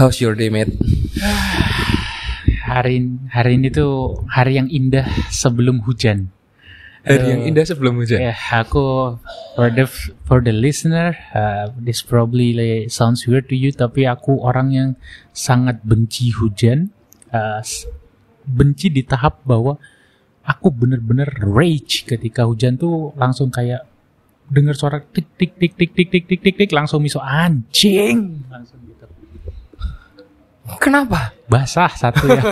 How's your day, mate? Hari hari ini tuh hari yang indah sebelum hujan. Hari yang Aduh. indah sebelum hujan. Ya, aku for the for the listener, uh, this probably like, sounds weird to you, tapi aku orang yang sangat benci hujan. Uh, benci di tahap bahwa aku bener-bener rage ketika hujan tuh langsung kayak dengar suara tik tik tik tik tik tik tik tik tik langsung miso anjing langsung gitu Kenapa? basah satu ya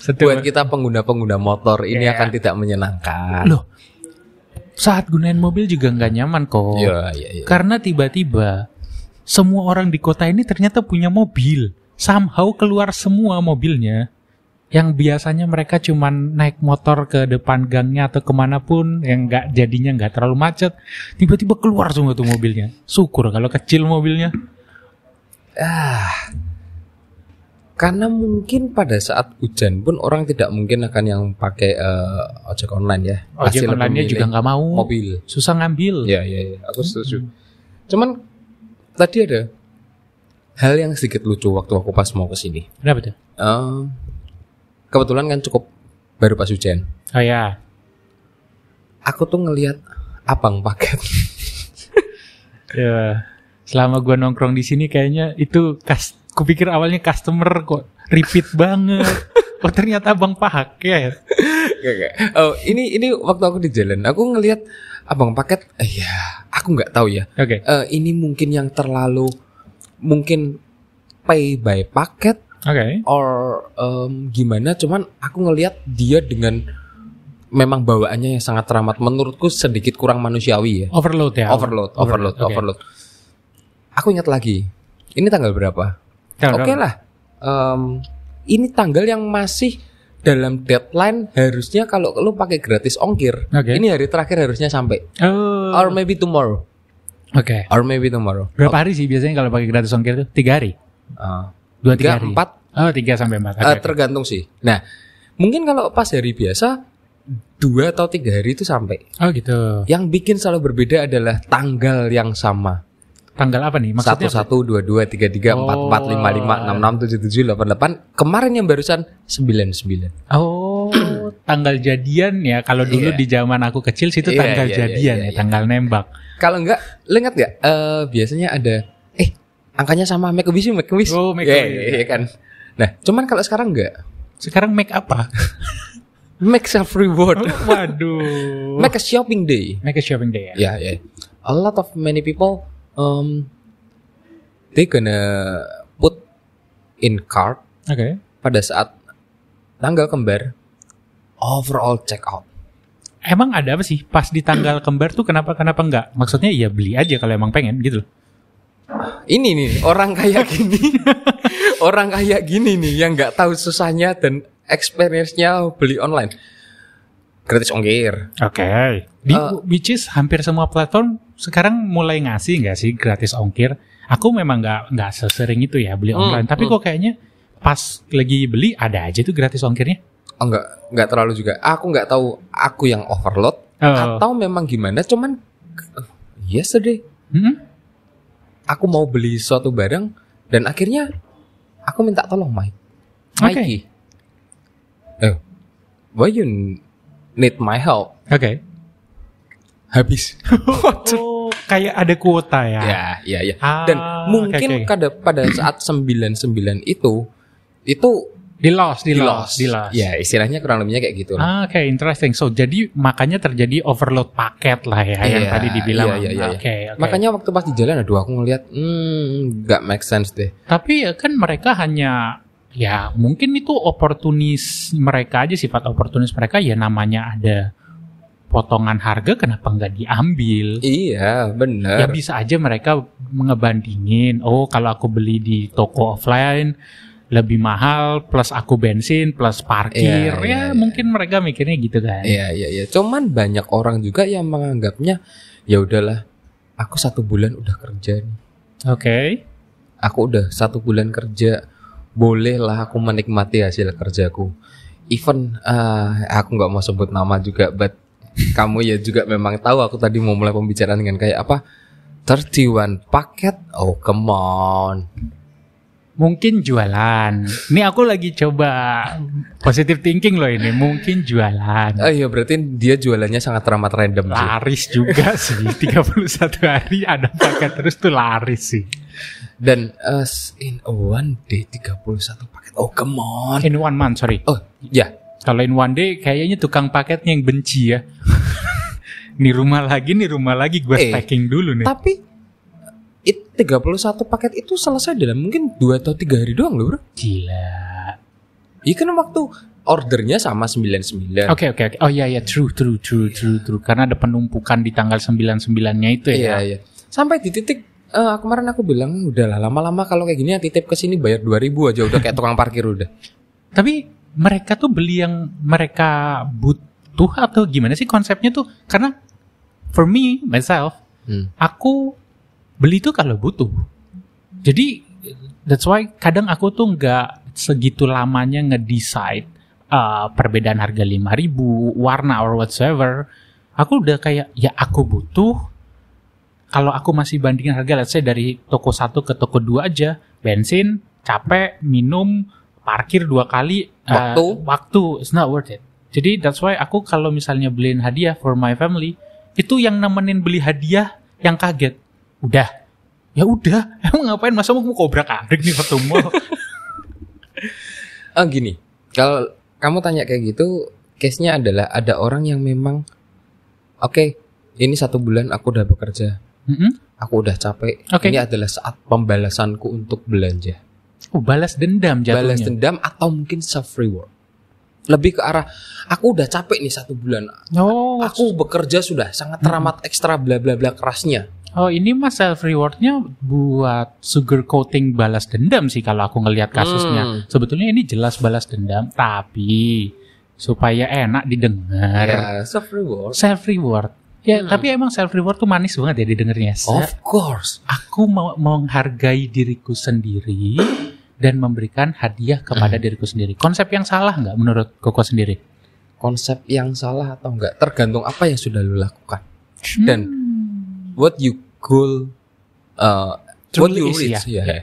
satu Buat kita pengguna-pengguna motor ini Iya. akan tidak menyenangkan. loh saat gunain mobil juga nggak nyaman kok Iya, iya, iya. karena tiba-tiba semua orang di kota ini ternyata punya mobil somehow keluar semua mobilnya yang biasanya mereka cuman naik motor ke depan gangnya atau ke mana pun yang nggak jadinya nggak terlalu macet tiba-tiba keluar semua tuh mobilnya syukur kalau kecil mobilnya Ah. Karena mungkin pada saat hujan pun orang tidak mungkin akan yang pakai eh, ojek online ya. Ojek lebih online milih juga nggak mau mobil. susah ngambil Ya, ya, ya. Aku setuju. Cuman tadi ada hal yang sedikit lucu waktu aku pas mau ke sini. kenapa tuh Eh, kebetulan kan cukup baru pas hujan. oh ya Aku tuh ngelihat abang paket. Ya, selama gua nongkrong di sini kayaknya itu kas, kupikir awalnya customer kok repeat banget. Oh ternyata abang paket. Gak, gak. Oh, ini ini waktu aku di jalan, aku ngelihat abang paket. Eh, ya, aku nggak tahu ya. Oke. Eh, ini mungkin yang terlalu mungkin pay by paket Oke. or em, gimana? Cuman aku ngelihat dia dengan memang bawaannya yang sangat teramat. Menurutku sedikit kurang manusiawi ya. Overload ya. Overload, overload, Oke. overload. Aku ingat lagi. Ini tanggal berapa? Oke berapa? lah. Em, ini tanggal yang masih dalam deadline harusnya kalau lu pakai gratis ongkir. Oke. Ini hari terakhir harusnya sampai. Oh. Or maybe tomorrow. Oke. Or maybe tomorrow. Berapa hari sih biasanya kalau pakai gratis ongkir tuh? Tiga hari. Ah, Dua tiga, tiga, hari. empat, Oh tiga sampai empat. Oke, eh, oke. tergantung sih. Nah, mungkin kalau pas hari biasa dua atau tiga hari itu sampai. Oh gitu. Yang bikin selalu berbeda adalah tanggal yang sama. Tanggal apa nih? Satu Maksudnya? apa? satu dua dua tiga tiga empat empat lima lima enam enam tujuh tujuh delapan delapan. Kemarin yang barusan sembilan sembilan. Oh, tanggal jadian ya. Kalau dulu Iya. di zaman aku kecil situ Iya, tanggal iya, iya, jadian iya, ya, iya. tanggal nembak. Kalau enggak, ingat nggak? Eh biasanya ada, eh angkanya sama make a wish, make a wish. Oh, make a Iya, wish. iya, iya kan. Nah, cuman kalau sekarang enggak, Sekarang make apa? make self reward, Waduh. make a shopping day. Make a shopping day ya. Ya, ya. A lot of many people, um, they gonna put in cart Oke. pada saat tanggal kembar overall check out. Emang ada apa sih pas di tanggal kembar tuh kenapa kenapa enggak? Maksudnya ya beli aja kalau emang pengen gitu loh. Ini nih orang kayak gini, orang kayak gini nih yang nggak tahu susahnya dan experience-nya beli online. Gratis ongkir. Oke. Di Eh. which is hampir semua platform sekarang mulai ngasih nggak sih gratis ongkir? Aku memang nggak nggak sesering itu ya beli Hmm, online. Tapi hmm. kok kayaknya pas lagi beli ada aja tuh gratis ongkirnya. Oh, enggak, enggak terlalu juga. Aku nggak tahu aku yang overload Oh. atau memang gimana. Cuman uh, yesterday Hmm? aku mau beli suatu barang dan akhirnya aku minta tolong Mike. Oke. Mikey. Eh, why you need my help? Oke. Habis. Oh, kayak ada kuota ya. ya, ya, ya. Ah, Dan mungkin oke. pada pada saat 99 itu itu Di loss, di di loss, loss. di loss. Ya, istilahnya kurang lebihnya kayak gitu. Ah, Oke, interesting. So, jadi makanya terjadi overload paket lah ya yang Iya, tadi dibilang. iya, iya, iya. Oke. Makanya waktu pas di jalan aduh aku ngeliat hmm nggak make sense deh. Tapi ya kan mereka hanya ya mungkin itu oportunis mereka aja sifat oportunis mereka ya namanya ada potongan harga kenapa nggak diambil? Iya, Ya bener. bisa aja mereka ngebandingin. Oh, kalau aku beli di toko offline lebih mahal plus aku bensin plus parkir. Iya, iya, ya iya. mungkin mereka mikirnya gitu kan. Iya, iya, iya. Cuman banyak orang juga yang menganggapnya ya udahlah, aku satu bulan udah kerja nih. Oke. Aku udah satu bulan kerja, bolehlah aku menikmati hasil kerjaku. Even eh, aku nggak mau sebut nama juga, but kamu ya juga memang tahu aku tadi mau mulai pembicaraan dengan kayak apa. 31 paket. Oh, come on. Mungkin jualan. Ini aku lagi coba positive thinking loh ini. Mungkin jualan. Oh iya, berarti dia jualannya sangat teramat random sih. Laris juga sih. 31 hari ada paket terus tuh laris sih. Dan uh, in one day 31 paket. Oh, come on. In one month, sorry. Oh, ya. Kalau in one day kayaknya tukang paketnya yang benci ya. nih rumah lagi, nih rumah lagi gue Eh, stacking dulu nih. Tapi it 31 paket itu selesai dalam mungkin 2 atau 3 hari doang loh, Bro. Gila. Iya kan waktu ordernya sama 99. Oke oke oke. Oh iya iya true true true true true. Karena ada penumpukan di tanggal 99-nya itu Iya, ya. iya. Sampai di titik eh, kemarin aku bilang udahlah lama-lama kalau kayak gini ya titip ke sini bayar 2000 aja udah kayak tukang parkir udah. Tapi mereka tuh beli yang mereka butuh atau gimana sih konsepnya tuh? Karena for me myself, Hmm. aku beli tuh kalau butuh. Jadi that's why kadang aku tuh nggak segitu lamanya ngedecide uh, perbedaan harga 5000, warna or whatsoever. Aku udah kayak ya aku butuh. Kalau aku masih bandingin harga let's say dari toko satu ke toko dua aja, bensin, capek, minum, parkir dua kali, uh, Waktu. waktu, it's not worth it. Jadi that's why aku kalau misalnya beliin hadiah for my family, itu yang nemenin beli hadiah yang kaget. Udah, ya udah. Emang ngapain masa mau kobrak abrik nih waktu mall? Ah gini, kalau kamu tanya kayak gitu, case-nya adalah ada orang yang memang oke, ini satu bulan aku udah bekerja, Mm-mm. aku udah capek. Oke. Ini adalah saat pembalasanku untuk belanja. Oh, balas dendam jatuhnya. Balas dendam atau mungkin self reward. Lebih ke arah aku udah capek nih satu bulan. Oh, Aku bekerja sudah sangat teramat ekstra bla bla bla kerasnya. oh ini mas self rewardnya buat sugar coating balas dendam sih kalau aku ngelihat kasusnya. Hmm. Sebetulnya ini jelas balas dendam, tapi supaya enak didengar. Ya, self reward. Self reward. Ya, Hmm. tapi emang self reward tuh manis banget ya didengarnya. Of course. Aku mau menghargai diriku sendiri dan memberikan hadiah kepada diriku sendiri. Konsep yang salah nggak menurut Koko sendiri? Konsep yang salah atau enggak tergantung apa yang sudah lu lakukan. Dan what you goal uh, what you reach ya. ya.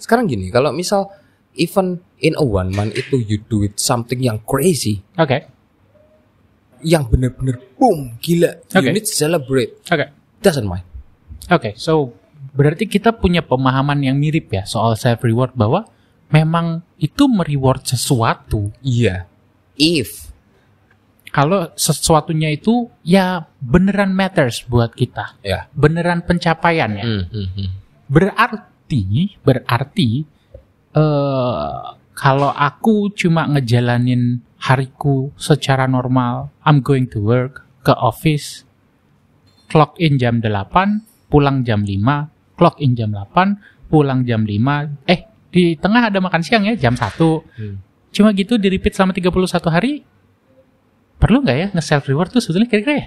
Sekarang gini, kalau misal even in a one month itu you do it something yang crazy, Oke, yang bener-bener boom gila, Oke. you need to celebrate. oke, Doesn't mind. oke. So berarti kita punya pemahaman yang mirip ya soal self reward bahwa memang itu mereward sesuatu. Iya. If Kalau sesuatunya itu ya beneran matters buat kita, ya. beneran pencapaiannya. Hmm, hmm, hmm. Berarti, berarti eh kalau aku cuma ngejalanin hariku secara normal, I'm going to work, ke office, clock in jam 8, pulang jam 5, clock in jam 8, pulang jam 5, eh di tengah ada makan siang ya jam 1. Hmm. Cuma gitu di repeat selama 31 hari. Perlu nggak ya nge-self reward tuh sebetulnya kira-kira ya?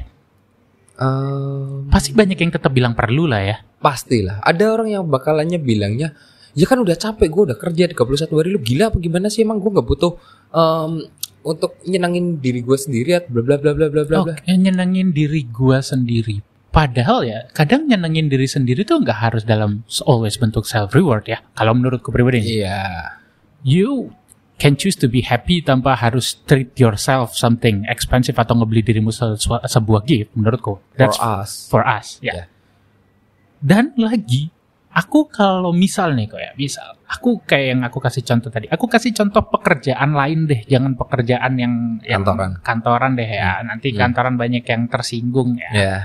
Um, Pasti banyak yang tetap bilang perlu lah ya. pastilah. Ada orang yang bakalannya bilangnya, ya kan udah capek, gue udah kerja 31 hari, lu gila apa gimana sih emang gue nggak butuh um, untuk nyenangin diri gue sendiri atau bla bla bla bla bla bla. bla. Oke, nyenengin diri gua sendiri. Padahal ya, kadang nyenengin diri sendiri tuh nggak harus dalam always bentuk self reward ya. Kalau menurutku pribadi, Iya. you can choose to be happy tanpa harus treat yourself something expensive atau ngebeli dirimu sesua- sebuah gift. Menurutku, For that's us. for us. Ya. Yeah. Dan lagi, aku kalau misal nih kok ya, misal, aku kayak yang aku kasih contoh tadi, aku kasih contoh pekerjaan lain deh, jangan pekerjaan yang, yang Kantoran. kantoran deh ya. Nanti Hmm. kantoran banyak yang tersinggung ya. Ya.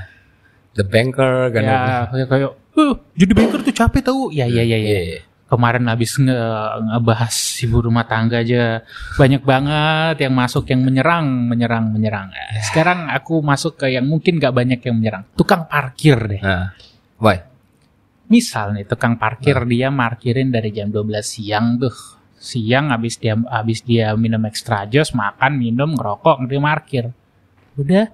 The banker kan. Ya, kayak kayak, "Eh, jadi banker tuh capek tahu. Ya, ya, ya, ya. Iya. Kemarin habis nge ngebahas ibu rumah tangga aja banyak banget yang masuk yang menyerang, menyerang, menyerang. Eh, Sekarang aku masuk ke yang mungkin gak banyak yang menyerang. Tukang parkir deh. Nah. Why? Misal nih tukang parkir dia parkirin dari jam 12 siang tuh. Siang habis dia habis dia minum extra jos, makan, minum, ngerokok, dia parkir. Udah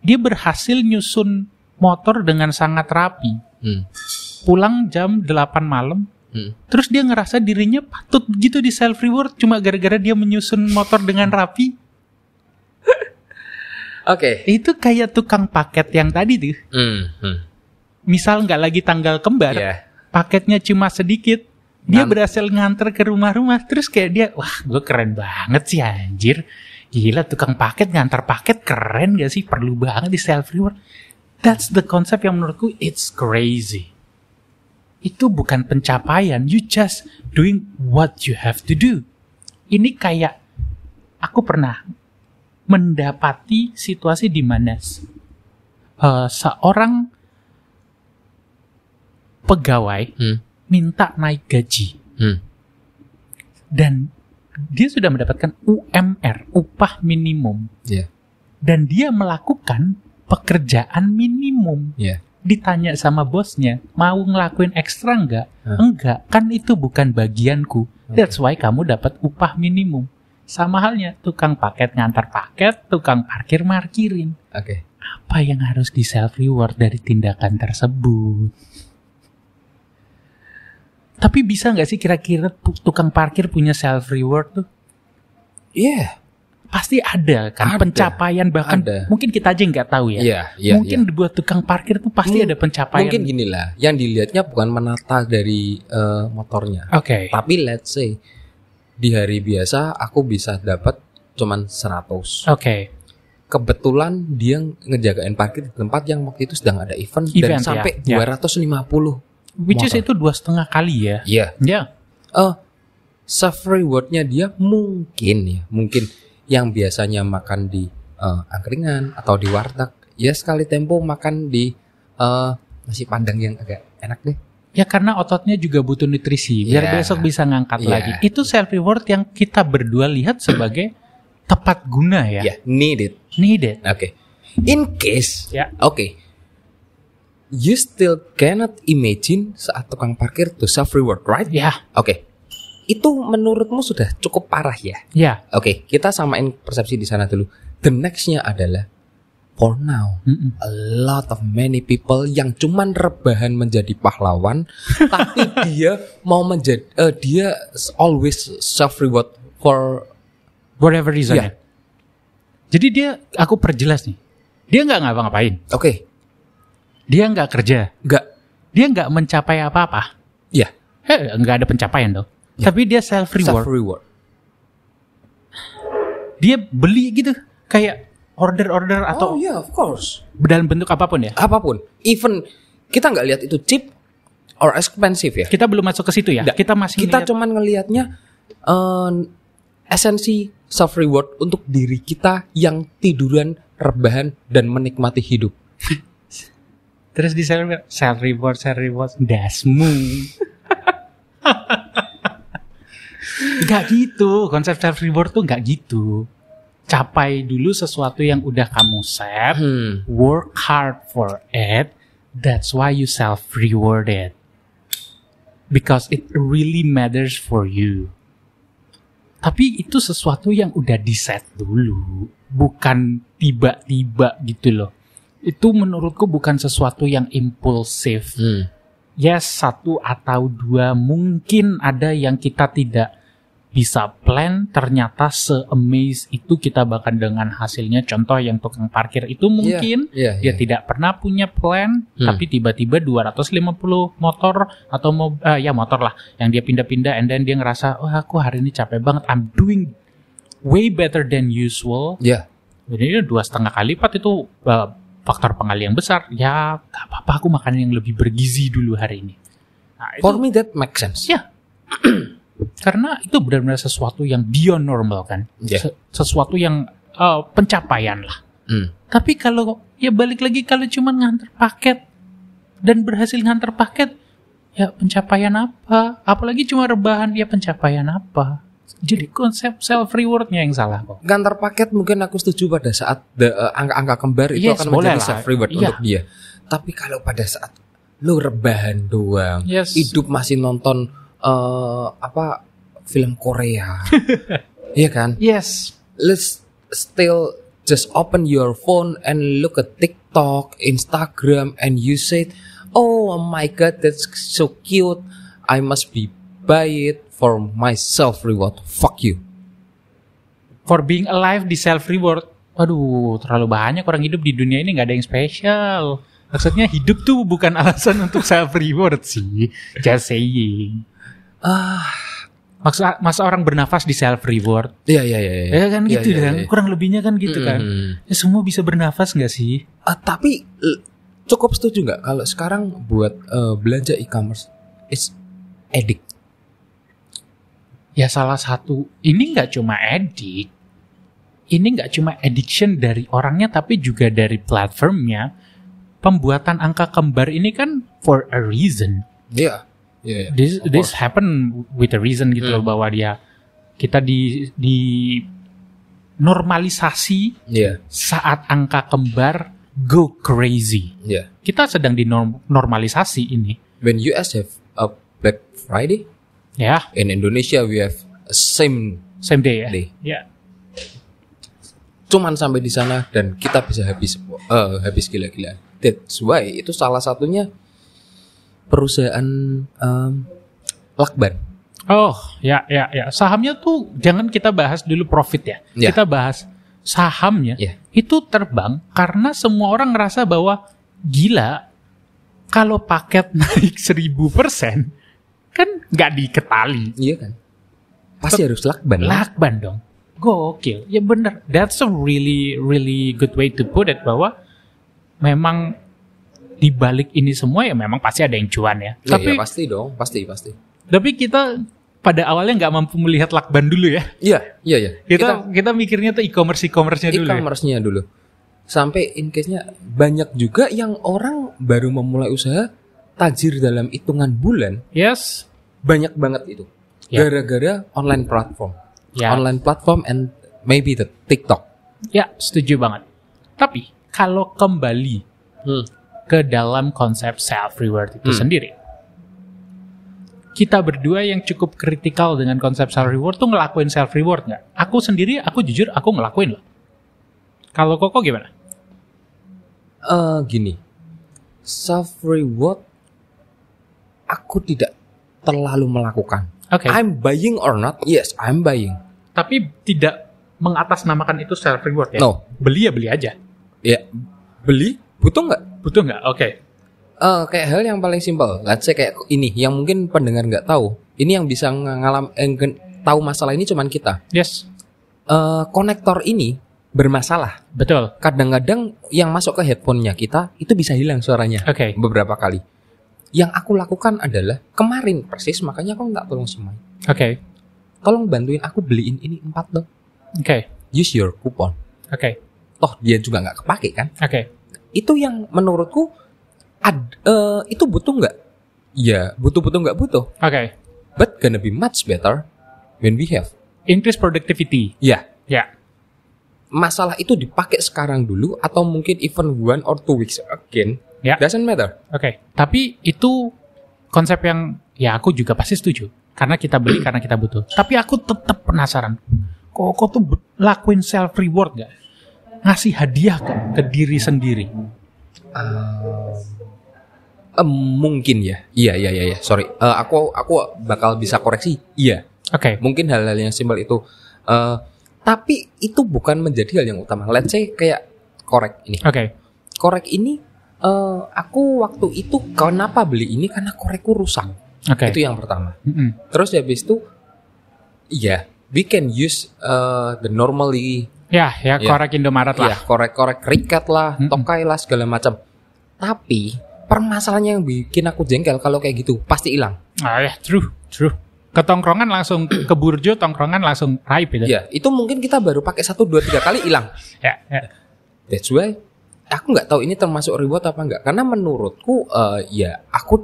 dia berhasil nyusun motor dengan sangat rapi. Hmm. Pulang jam 8 malam, Hmm. terus dia ngerasa dirinya patut gitu di self reward cuma gara-gara dia menyusun motor dengan rapi. Oke. Itu kayak tukang paket yang tadi tuh. Hmm. Hmm. misal nggak lagi tanggal kembar, Iya. paketnya cuma sedikit, dia Ngan- berhasil nganter ke rumah-rumah, terus kayak dia, wah gue keren banget sih anjir. Gila tukang paket ngantar paket keren gak sih? Perlu banget di self reward. That's the concept yang menurutku it's crazy. Itu bukan pencapaian, you just doing what you have to do. Ini kayak aku pernah mendapati situasi di mana eh, seorang pegawai Hmm. minta naik gaji Hmm. dan dia sudah mendapatkan UMR, upah minimum Iya. dan dia melakukan pekerjaan minimum. Iya. Ditanya sama bosnya, mau ngelakuin ekstra enggak? Hah? Enggak, kan itu bukan bagianku. That's why kamu dapat upah minimum. Sama halnya, tukang paket ngantar paket, tukang parkir markirin. Oke. Apa yang harus di self reward dari tindakan tersebut? Tapi bisa nggak sih kira-kira tukang parkir punya self reward tuh? Iya. Pasti ada kan Ada. pencapaian bahkan Ada. mungkin kita aja nggak tahu ya. Iya, iya, mungkin dibuat tukang parkir tuh pasti Mung- ada pencapaian. Mungkin gini lah, yang dilihatnya bukan menata dari eh, motornya. Oke. Tapi let's say di hari biasa aku bisa dapat cuman 100. Oke. Kebetulan dia ngejagain parkir di tempat yang waktu itu sedang ada event, Event, dan sampai ya, ya. 250. Which is Motor. itu dua setengah kali ya. Iya. Ya. Eh self rewardnya dia mungkin ya, mungkin yang biasanya makan di eh, angkringan atau di warteg, ya sekali tempo makan di eh, nasi padang yang agak enak deh. Ya karena ototnya juga butuh nutrisi biar Iya. besok bisa ngangkat Iya. lagi. Itu self reward yang kita berdua lihat sebagai tepat guna ya. Ya, need it. Needed. Oke. In case, Ya. oke. You still cannot imagine saat tukang parkir to self reward, right? Ya, Oke. Itu menurutmu sudah cukup parah ya? ya. Oke, kita samain persepsi di sana dulu. The nextnya adalah for now, Mm-mm. a lot of many people yang cuman rebahan menjadi pahlawan, tapi dia mau menjadi, eh, dia always self reward for Whatever reason Iya. ya. Jadi dia, aku perjelas nih. Dia nggak ngapa-ngapain. oke, Dia nggak kerja. nggak, Dia nggak mencapai apa-apa. ya Eh, nggak ada pencapaian dong. Ya. Tapi dia self self reward. reward. Dia beli gitu, kayak order-order atau oh yeah, of course. dalam bentuk apa pun ya. Apa pun, even kita nggak lihat itu cheap or expensive ya. Kita belum masuk ke situ ya. Nggak. Kita masih kita lihat- cuman ngelihatnya eh, esensi self reward untuk diri kita yang tiduran, rebahan dan menikmati hidup. terus di reward, self reward, self reward, dasmu. Gak gitu, konsep self reward tuh gak gitu. Capai dulu sesuatu yang udah kamu set, Hmm. work hard for it. That's why you self reward it. Because it really matters for you. Tapi itu sesuatu yang udah di set dulu, bukan tiba-tiba gitu loh. Itu menurutku bukan sesuatu yang impulsif. Hmm. Yes, satu atau dua mungkin ada yang kita tidak bisa plan ternyata se-amaze itu kita bahkan dengan hasilnya. Contoh yang tukang parkir itu mungkin Iya, dia iya. tidak pernah punya plan Hmm. tapi tiba-tiba 250 motor atau mo eh, ya motor lah yang dia pindah-pindah and then dia ngerasa wah aku hari ini capek banget. I'm doing way better than usual. Ya, jadi dua setengah kali lipat itu eh, faktor pengali yang besar. Ya gak apa-apa aku makan yang lebih bergizi dulu hari ini. Nah, itu for me that makes sense. ya karena itu benar-benar sesuatu yang beyond normal kan Ya. Se- sesuatu yang eh, pencapaian lah Hmm. tapi kalau ya balik lagi kalau cuma nganter paket dan berhasil nganter paket, ya pencapaian apa? Apalagi cuma rebahan, ya pencapaian apa? Jadi konsep self rewardnya yang salah kok. Ngantar paket mungkin aku setuju pada saat uh, angka-angka kembar itu Yes, akan boleh menjadi self reward Iya. untuk dia. Tapi kalau pada saat lu rebahan doang, Yes. hidup masih nonton eh apa film Korea, iya kan? Yes. Let's still just open your phone and look at TikTok, Instagram, and you said, "Oh my God, that's so cute. I must be buy it for my self reward." Fuck you. For being alive di self reward. Aduh, terlalu banyak orang hidup di dunia ini nggak ada yang spesial. Maksudnya hidup tuh bukan alasan untuk self reward sih. Just saying. Ah, Maksud masa orang bernafas di self reward? iya iya iya. iya. Ya kan Iya, gitu iya, kan. iya. Kurang lebihnya kan gitu kan. Mm. Ya, semua bisa bernafas nggak sih? Ah, tapi l- cukup setuju nggak kalau sekarang buat eh, belanja e-commerce is edik. Ya salah satu ini nggak cuma edik, ini nggak cuma addiction dari orangnya tapi juga dari platformnya. Pembuatan angka kembar ini kan for a reason. Iya. Iya. iya. This Of this course. happen with a reason gitu loh Hmm. bahwa dia kita di di normalisasi Iya. saat angka kembar go crazy. Iya. Kita sedang di norm- normalisasi ini. When US have a Black Friday, Ya, in Indonesia we have same same day ya. Day. Ya. cuman sampai di sana dan kita bisa habis eh, habis gila-gilaan. That's why itu salah satunya perusahaan em, lakban. Oh, ya, ya, ya. Sahamnya tuh jangan kita bahas dulu profit ya. Ya. Kita bahas sahamnya. Ya. Itu terbang karena semua orang ngerasa bahwa gila kalau paket naik 1000% kan nggak diketali. Iya kan? Pasti harus lakban. lah. Lakban dong. Gokil. Ya bener. That's a really, really good way to put it bahwa memang di balik ini semua ya memang pasti ada yang cuan ya. Ya, tapi ya, pasti dong, pasti pasti. tapi kita pada awalnya nggak mampu melihat lakban dulu ya. Iya, iya, iya. Kita kita, mikirnya tuh e-commerce e-commerce-nya dulu. ya. e-commerce-nya dulu. Sampai in case-nya banyak juga yang orang baru memulai usaha tajir dalam hitungan bulan, Yes. banyak banget itu. Ya. Gara-gara online platform. Ya. Online platform and maybe the TikTok. Ya, setuju banget. Tapi kalau kembali Hmm. Ke dalam konsep self reward itu Hmm. sendiri. Kita berdua yang cukup kritikal dengan konsep self reward tuh ngelakuin self reward nggak? Aku sendiri, aku jujur, aku ngelakuin loh. Kalau Koko gimana? Eh gini, self reward aku tidak terlalu melakukan. Oke. I'm buying or not? Yes, I'm buying. Tapi tidak mengatasnamakan itu self reward ya? No, Beli ya beli aja. ya beli butuh nggak? Butuh nggak? Oke. Eh kayak hal yang paling simpel, let's say kayak ini yang mungkin pendengar nggak tahu. Ini yang bisa ngalam eh, tahu masalah ini cuman kita. Yes. Eh konektor ini bermasalah. Betul. Kadang-kadang yang masuk ke headphone-nya kita itu bisa hilang suaranya Oke. beberapa kali. Yang aku lakukan adalah kemarin persis makanya aku nggak tolong Mai. Oke. Tolong bantuin aku beliin ini empat dong. Oke. Use your coupon. Oke. Toh dia juga nggak kepake kan? Oke. Itu yang menurutku ad, eh, itu butuh nggak? Ya butuh butuh nggak butuh. Oke. But gonna be much better when we have. Increase productivity. Ya Ya. masalah itu dipakai sekarang dulu atau mungkin even one or two weeks again. Ya. Doesn't matter. Oke, tapi itu konsep yang ya aku juga pasti setuju. Karena kita beli karena kita butuh. Tapi aku tetap penasaran. Kok kok tuh lakuin self reward gak? Ngasih hadiah gak ke diri sendiri? Eh, mungkin ya. Iya iya iya. iya. Sorry. Eh, aku aku bakal bisa koreksi. Iya. Oke, Mungkin hal-hal yang simpel itu. Eh, tapi itu bukan menjadi hal yang utama. Let's say kayak korek ini. oke, Korek ini eh, aku waktu itu kenapa beli ini karena korekku rusak. oke. Itu yang pertama. Mm-mm. Terus habis itu iya, we can use eh, the normally Ya, ya Ya. korek Indomaret ya lah. korek-korek kriket lah, Mm-mm. tokai lah segala macam. Tapi permasalahannya yang bikin aku jengkel kalau kayak gitu pasti hilang. Ah, ya, true, true. Ke tongkrongan langsung ke burjo, tongkrongan langsung raib itu. Ya, itu mungkin kita baru pakai satu dua tiga kali hilang. Ya, ya. That's why aku nggak tahu ini termasuk reward apa enggak. Karena menurutku eh, ya aku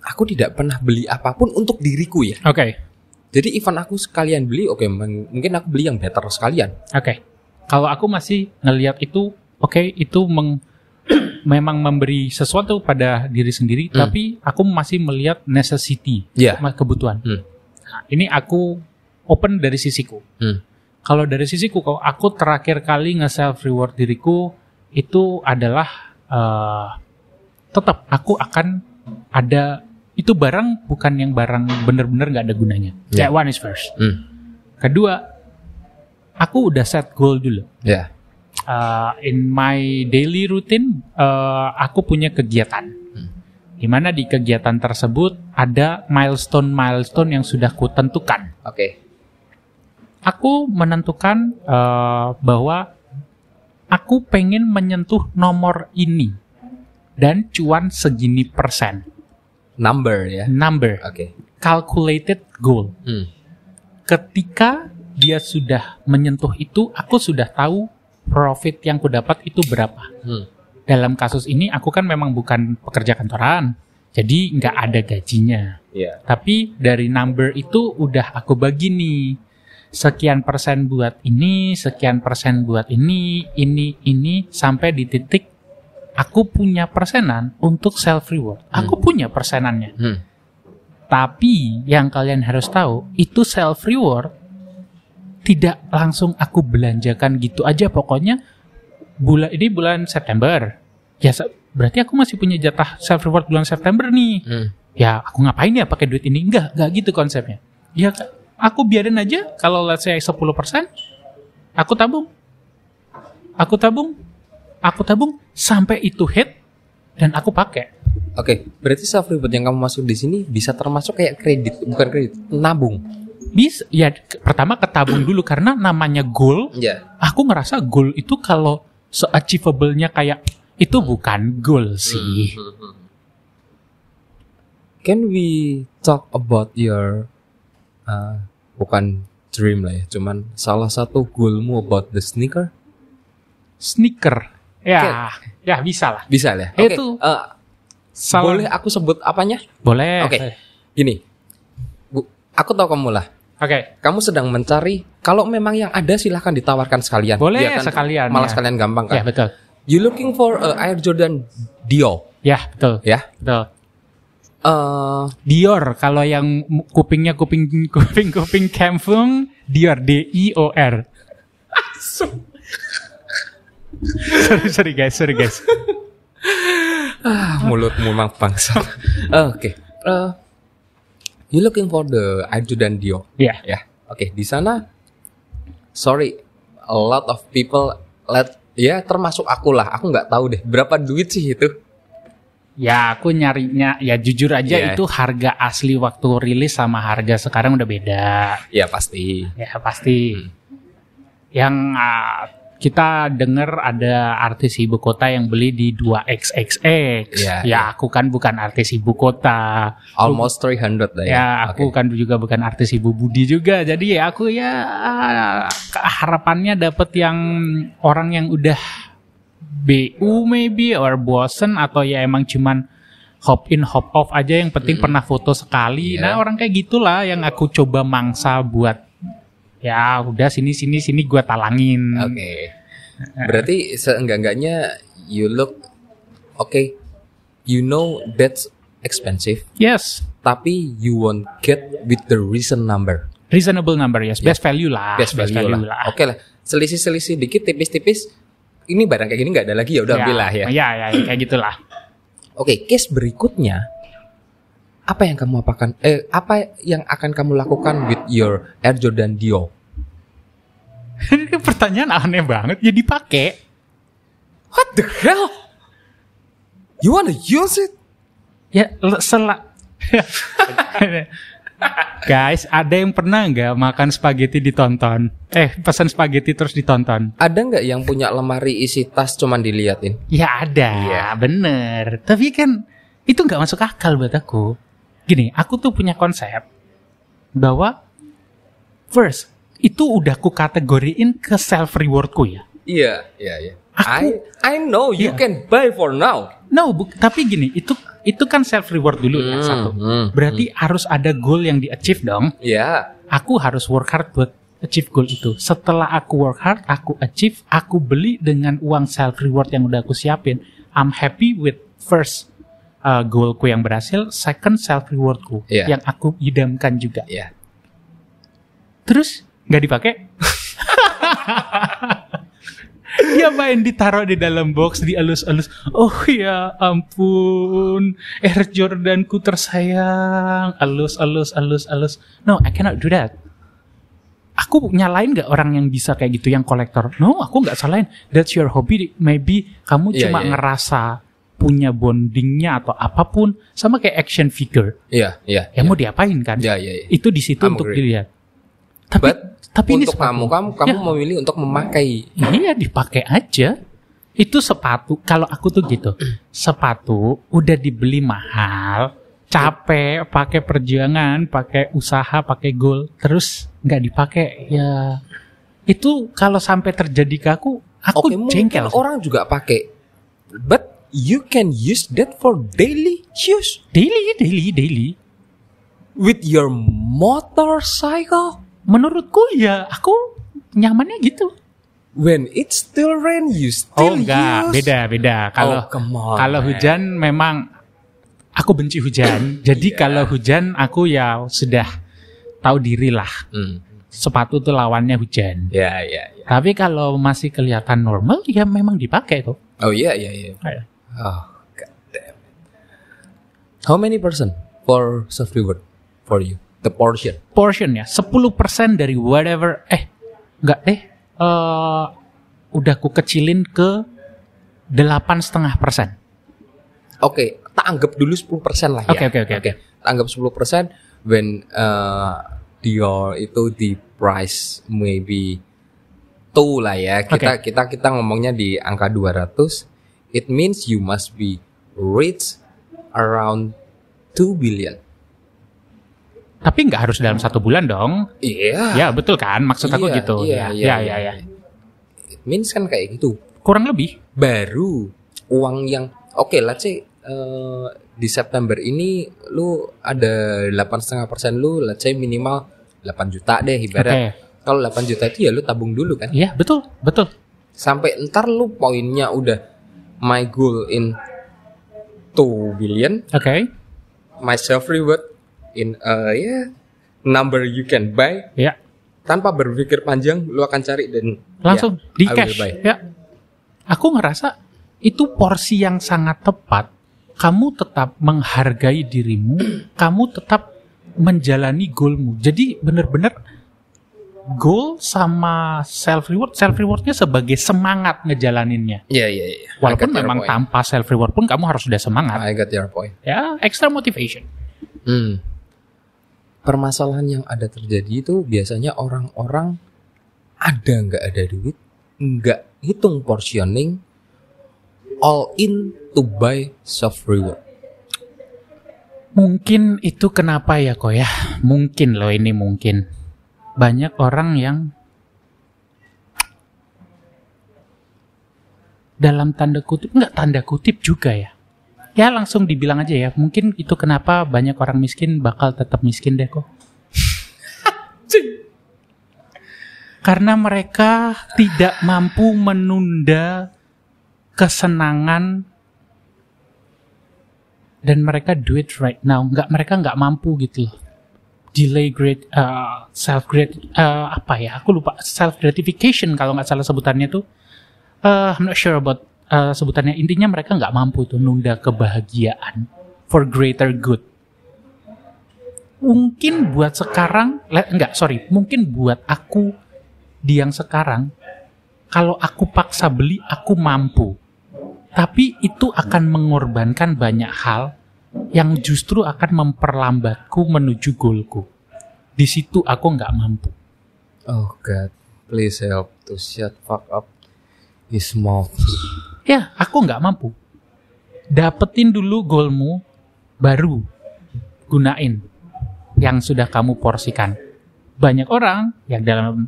aku tidak pernah beli apa pun untuk diriku ya. Oke, Jadi even aku sekalian beli, oke meng- mungkin aku beli yang better sekalian. oke. Kalau aku masih ngelihat itu, oke, itu meng, memang memberi sesuatu pada diri sendiri, Hmm. tapi aku masih melihat necessity, ma- kebutuhan. Hmm. Nah, ini aku open dari sisiku. Hmm. Kalau dari sisiku, kalau aku terakhir kali nge-self reward diriku itu adalah eh, tetap aku akan ada itu barang bukan yang barang bener-bener nggak ada gunanya. Ya. That one is first. Hmm. Kedua, aku udah set goal dulu. Ya. uh, in my daily routine uh, aku punya kegiatan. Di mana di kegiatan tersebut ada milestone-milestone yang sudah kutentukan. Oke. Aku menentukan uh, bahwa aku pengen menyentuh nomor ini dan cuan segini persen. Number ya. Number, Oke. calculated goal. Hmm. Ketika dia sudah menyentuh itu, aku sudah tahu profit yang ku dapat itu berapa. Hmm. Dalam kasus ini, aku kan memang bukan pekerja kantoran, jadi nggak ada gajinya. Iya. Tapi dari number itu udah aku bagi nih. Sekian persen buat ini, sekian persen buat ini, ini, ini, sampai di titik aku punya persenan untuk self reward. Aku punya persenannya. Hmm. Tapi yang kalian harus tahu, itu self reward tidak langsung aku belanjakan gitu aja. Pokoknya bulan ini bulan September. Ya berarti aku masih punya jatah self reward bulan September nih. Hmm. Ya aku ngapain ya pakai duit ini? Enggak, enggak gitu konsepnya. Ya aku biarin aja kalau let's say 10% aku tabung. Aku tabung. Aku tabung sampai itu hit dan aku pakai. Oke, berarti self reward yang kamu masuk di sini bisa termasuk kayak kredit, bukan kredit, nabung. Bisa ya pertama ketabung dulu karena namanya goal Iya. aku ngerasa goal itu kalau se-achievable-nya kayak itu bukan goal sih. Can we talk about your uh, bukan dream lah ya, cuman salah satu goalmu about the sneaker? Sneaker. Ya, ya bisa lah. Bisa lah. Oke. Itu- uh, boleh aku sebut apanya? Boleh. Oke. Gini. Bu, aku tahu kamu lah. Oke. Kamu sedang mencari kalau memang yang ada silahkan ditawarkan sekalian. Boleh Iya kan? sekalian, Malah ya. sekalian gampang kan. Ya, betul. You looking for uh, Air Jordan Dio, Ya, betul. ya? Betul. Eh, Dior kalau yang kupingnya kuping kuping kuping kampung Dior D I O R. sorry sorry guys sorry guys. ah, mulutmu memang bangsa. Oke. Eh, you looking for the Air Jordan Dio, Ya. ya? Oke, di sana. Sorry, a lot of people let ya termasuk aku lah. Aku nggak tahu deh berapa duit sih itu. Ya aku nyarinya ya jujur aja Iya. itu harga asli waktu rilis sama harga sekarang udah beda. Ya pasti. Ya pasti. Yang ah, kita dengar ada artis ibu kota yang beli di 2xxx. Iya, ya iya. aku kan bukan artis ibu kota. Almost 300 lah ya. Ya aku Oke. kan juga bukan artis ibu Budi juga. Jadi ya aku ya harapannya dapat yang orang yang udah BU maybe or bosen atau ya emang cuman hop in hop off aja yang penting pernah foto sekali. Iya. Nah, orang kayak gitulah yang aku coba mangsa buat ya udah sini sini sini gua talangin. Oke. Berarti seenggak-enggaknya you look okay. You know that's expensive, Yes, tapi you won't get with the recent number. reasonable number yes, best value lah. Best value, lah. Oke lah. Selisih-selisih dikit tipis-tipis. Ini barang kayak gini nggak ada lagi ya udah ambil lah ya. Ya, ya, kayak gitulah. Oke, case berikutnya apa yang kamu apakan eh apa yang akan kamu lakukan with your Air Jordan Dio? Ini pertanyaan aneh banget. Ya dipakai. What the hell? You wanna use it? Ya le- sela. Guys, ada yang pernah nggak makan spaghetti ditonton? Eh, pesan spaghetti terus ditonton? Ada nggak yang punya lemari isi tas cuman diliatin? Ya ada, Iya. bener. Tapi kan itu nggak masuk akal buat aku. Gini, aku tuh punya konsep bahwa first itu udah ku kategoriin ke self rewardku ya. Iya, iya, iya. Aku- I I know you Iya. can buy for now. No, bu- tapi gini, itu itu kan self reward dulu ya Hmm, satu. hmm, Berarti harus ada goal yang di achieve dong. Ya, aku harus work hard buat achieve goal itu. Setelah aku work hard, aku achieve, aku beli dengan uang self reward yang udah aku siapin. I'm happy with first uh, goalku yang berhasil, second self rewardku Iya. yang aku idamkan juga. ya. Terus nggak dipakai? Dia main ditaruh di dalam box di alus-alus. Oh ya ampun, Air Jordanku tersayang. Alus, alus, alus, alus. No, I cannot do that. aku nyalain nggak orang yang bisa kayak gitu yang kolektor no aku nggak salahin that's your hobby maybe kamu Iya, cuma iya. ngerasa punya bondingnya atau apa pun sama kayak action figure Iya, iya. ya mau diapain kan Iya, iya, iya. itu di situ I'm untuk agree. dilihat tapi But tapi ini untuk sepatu. kamu, kamu kamu Ya. memilih untuk memakai. Iya dipakai aja. Itu sepatu. Kalau aku tuh gitu, sepatu udah dibeli mahal, capek, pakai perjuangan, pakai usaha, pakai goal, terus nggak dipakai ya. Itu kalau sampai terjadi ke aku, aku mungkin jengkel. orang juga pakai. But you can use that for daily use Daily, daily, daily. with your motorcycle. Menurutku ya aku nyamannya gitu. When it still rain, you still Oh enggak, use. beda beda. Kalau Oh, kalau hujan memang aku benci hujan. Jadi Iya. kalau hujan aku ya sudah tahu diri lah. Hmm. Sepatu tuh lawannya hujan. Ya, ya, ya. Tapi kalau masih kelihatan normal ya memang dipakai tuh. Oh iya, iya, iya. Oh, god damn it. How many percent for self reward for you? The portion. Portion ya 10% dari whatever eh enggak deh eh udah ku kecilin ke delapan setengah persen. Oke, tak anggap dulu 10% lah ya. Oke, oke, oke, oke. Tak anggap 10% when uh, your itu di price maybe two lah ya. Kita kita kita ngomongnya di angka 200. It means you must be rich around 2 billion. Tapi nggak harus dalam satu bulan dong. Iya. Ya betul kan maksud aku Iya, gitu. Iya, ya, iya, ya, ya, iya. It means kan kayak gitu. Kurang lebih. baru uang yang oke lah say eh, di September ini lu ada delapan setengah persen lu let's say minimal 8 juta deh ibarat Oke. kalau 8 juta itu ya lu tabung dulu kan Iya betul betul. sampai ntar lu poinnya udah my goal in 2 billion Oke. my self reward in uh, ya number you can buy Ya tanpa berpikir panjang lu akan cari dan langsung ya, di cash. Ya. Aku ngerasa itu porsi yang sangat tepat. Kamu tetap menghargai dirimu, kamu tetap menjalani goalmu. Jadi bener-bener goal sama self reward, self rewardnya sebagai semangat ngejalaninnya. Iya iya iya. I Walaupun got your memang point. tanpa self reward pun kamu harus sudah semangat. I got your point. Ya, extra motivation. Hmm. Permasalahan yang ada terjadi itu biasanya orang-orang ada nggak ada duit, nggak hitung portioning, all in to buy self reward. Mungkin itu kenapa ya kok ya? Mungkin loh ini mungkin. Banyak orang yang dalam tanda kutip nggak tanda kutip juga ya. Ya langsung dibilang aja ya. Mungkin itu kenapa banyak orang miskin bakal tetap miskin deh kok. Karena mereka tidak mampu menunda kesenangan dan mereka do it right now. Nggak mereka nggak mampu gitu loh. Delay grade uh, self grade uh, apa ya? Aku lupa self gratification kalau nggak salah sebutannya tuh. Uh, I'm not sure about uh, sebutannya. Intinya mereka nggak mampu tuh nunda kebahagiaan for greater good. Mungkin buat sekarang, enggak sorry, mungkin buat aku di yang sekarang, kalau aku paksa beli, aku mampu. Tapi itu akan mengorbankan banyak hal yang justru akan memperlambatku menuju goalku. Di situ aku nggak mampu. Oh God, please help to shut fuck up his mouth. Ya, aku nggak mampu. Dapetin dulu goalmu, baru gunain yang sudah kamu porsikan. Banyak orang yang dalam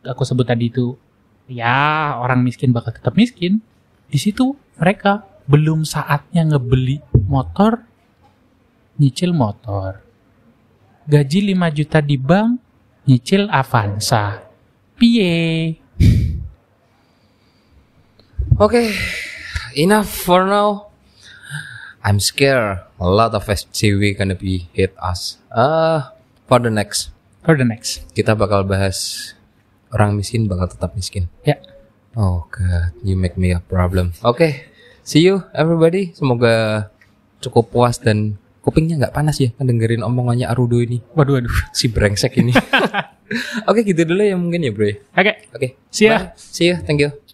aku sebut tadi itu, ya orang miskin bakal tetap miskin. Di situ mereka belum saatnya ngebeli motor, nyicil motor. Gaji 5 juta di bank, nyicil Avanza. Piye? Okay, enough for now. I'm scared a lot of SCW gonna be hit us. Uh, for the next, For the next. kita bakal bahas orang miskin bakal tetap miskin. Ya. Oh god, you make me a problem. Oke, see you everybody. Semoga cukup puas dan kupingnya nggak panas ya dengerin omongannya Arudo ini. Waduh, waduh. Si brengsek ini. Oke gitu dulu ya mungkin ya bro. ya. Oke, Oke. See ya. Bye. See you. Thank you.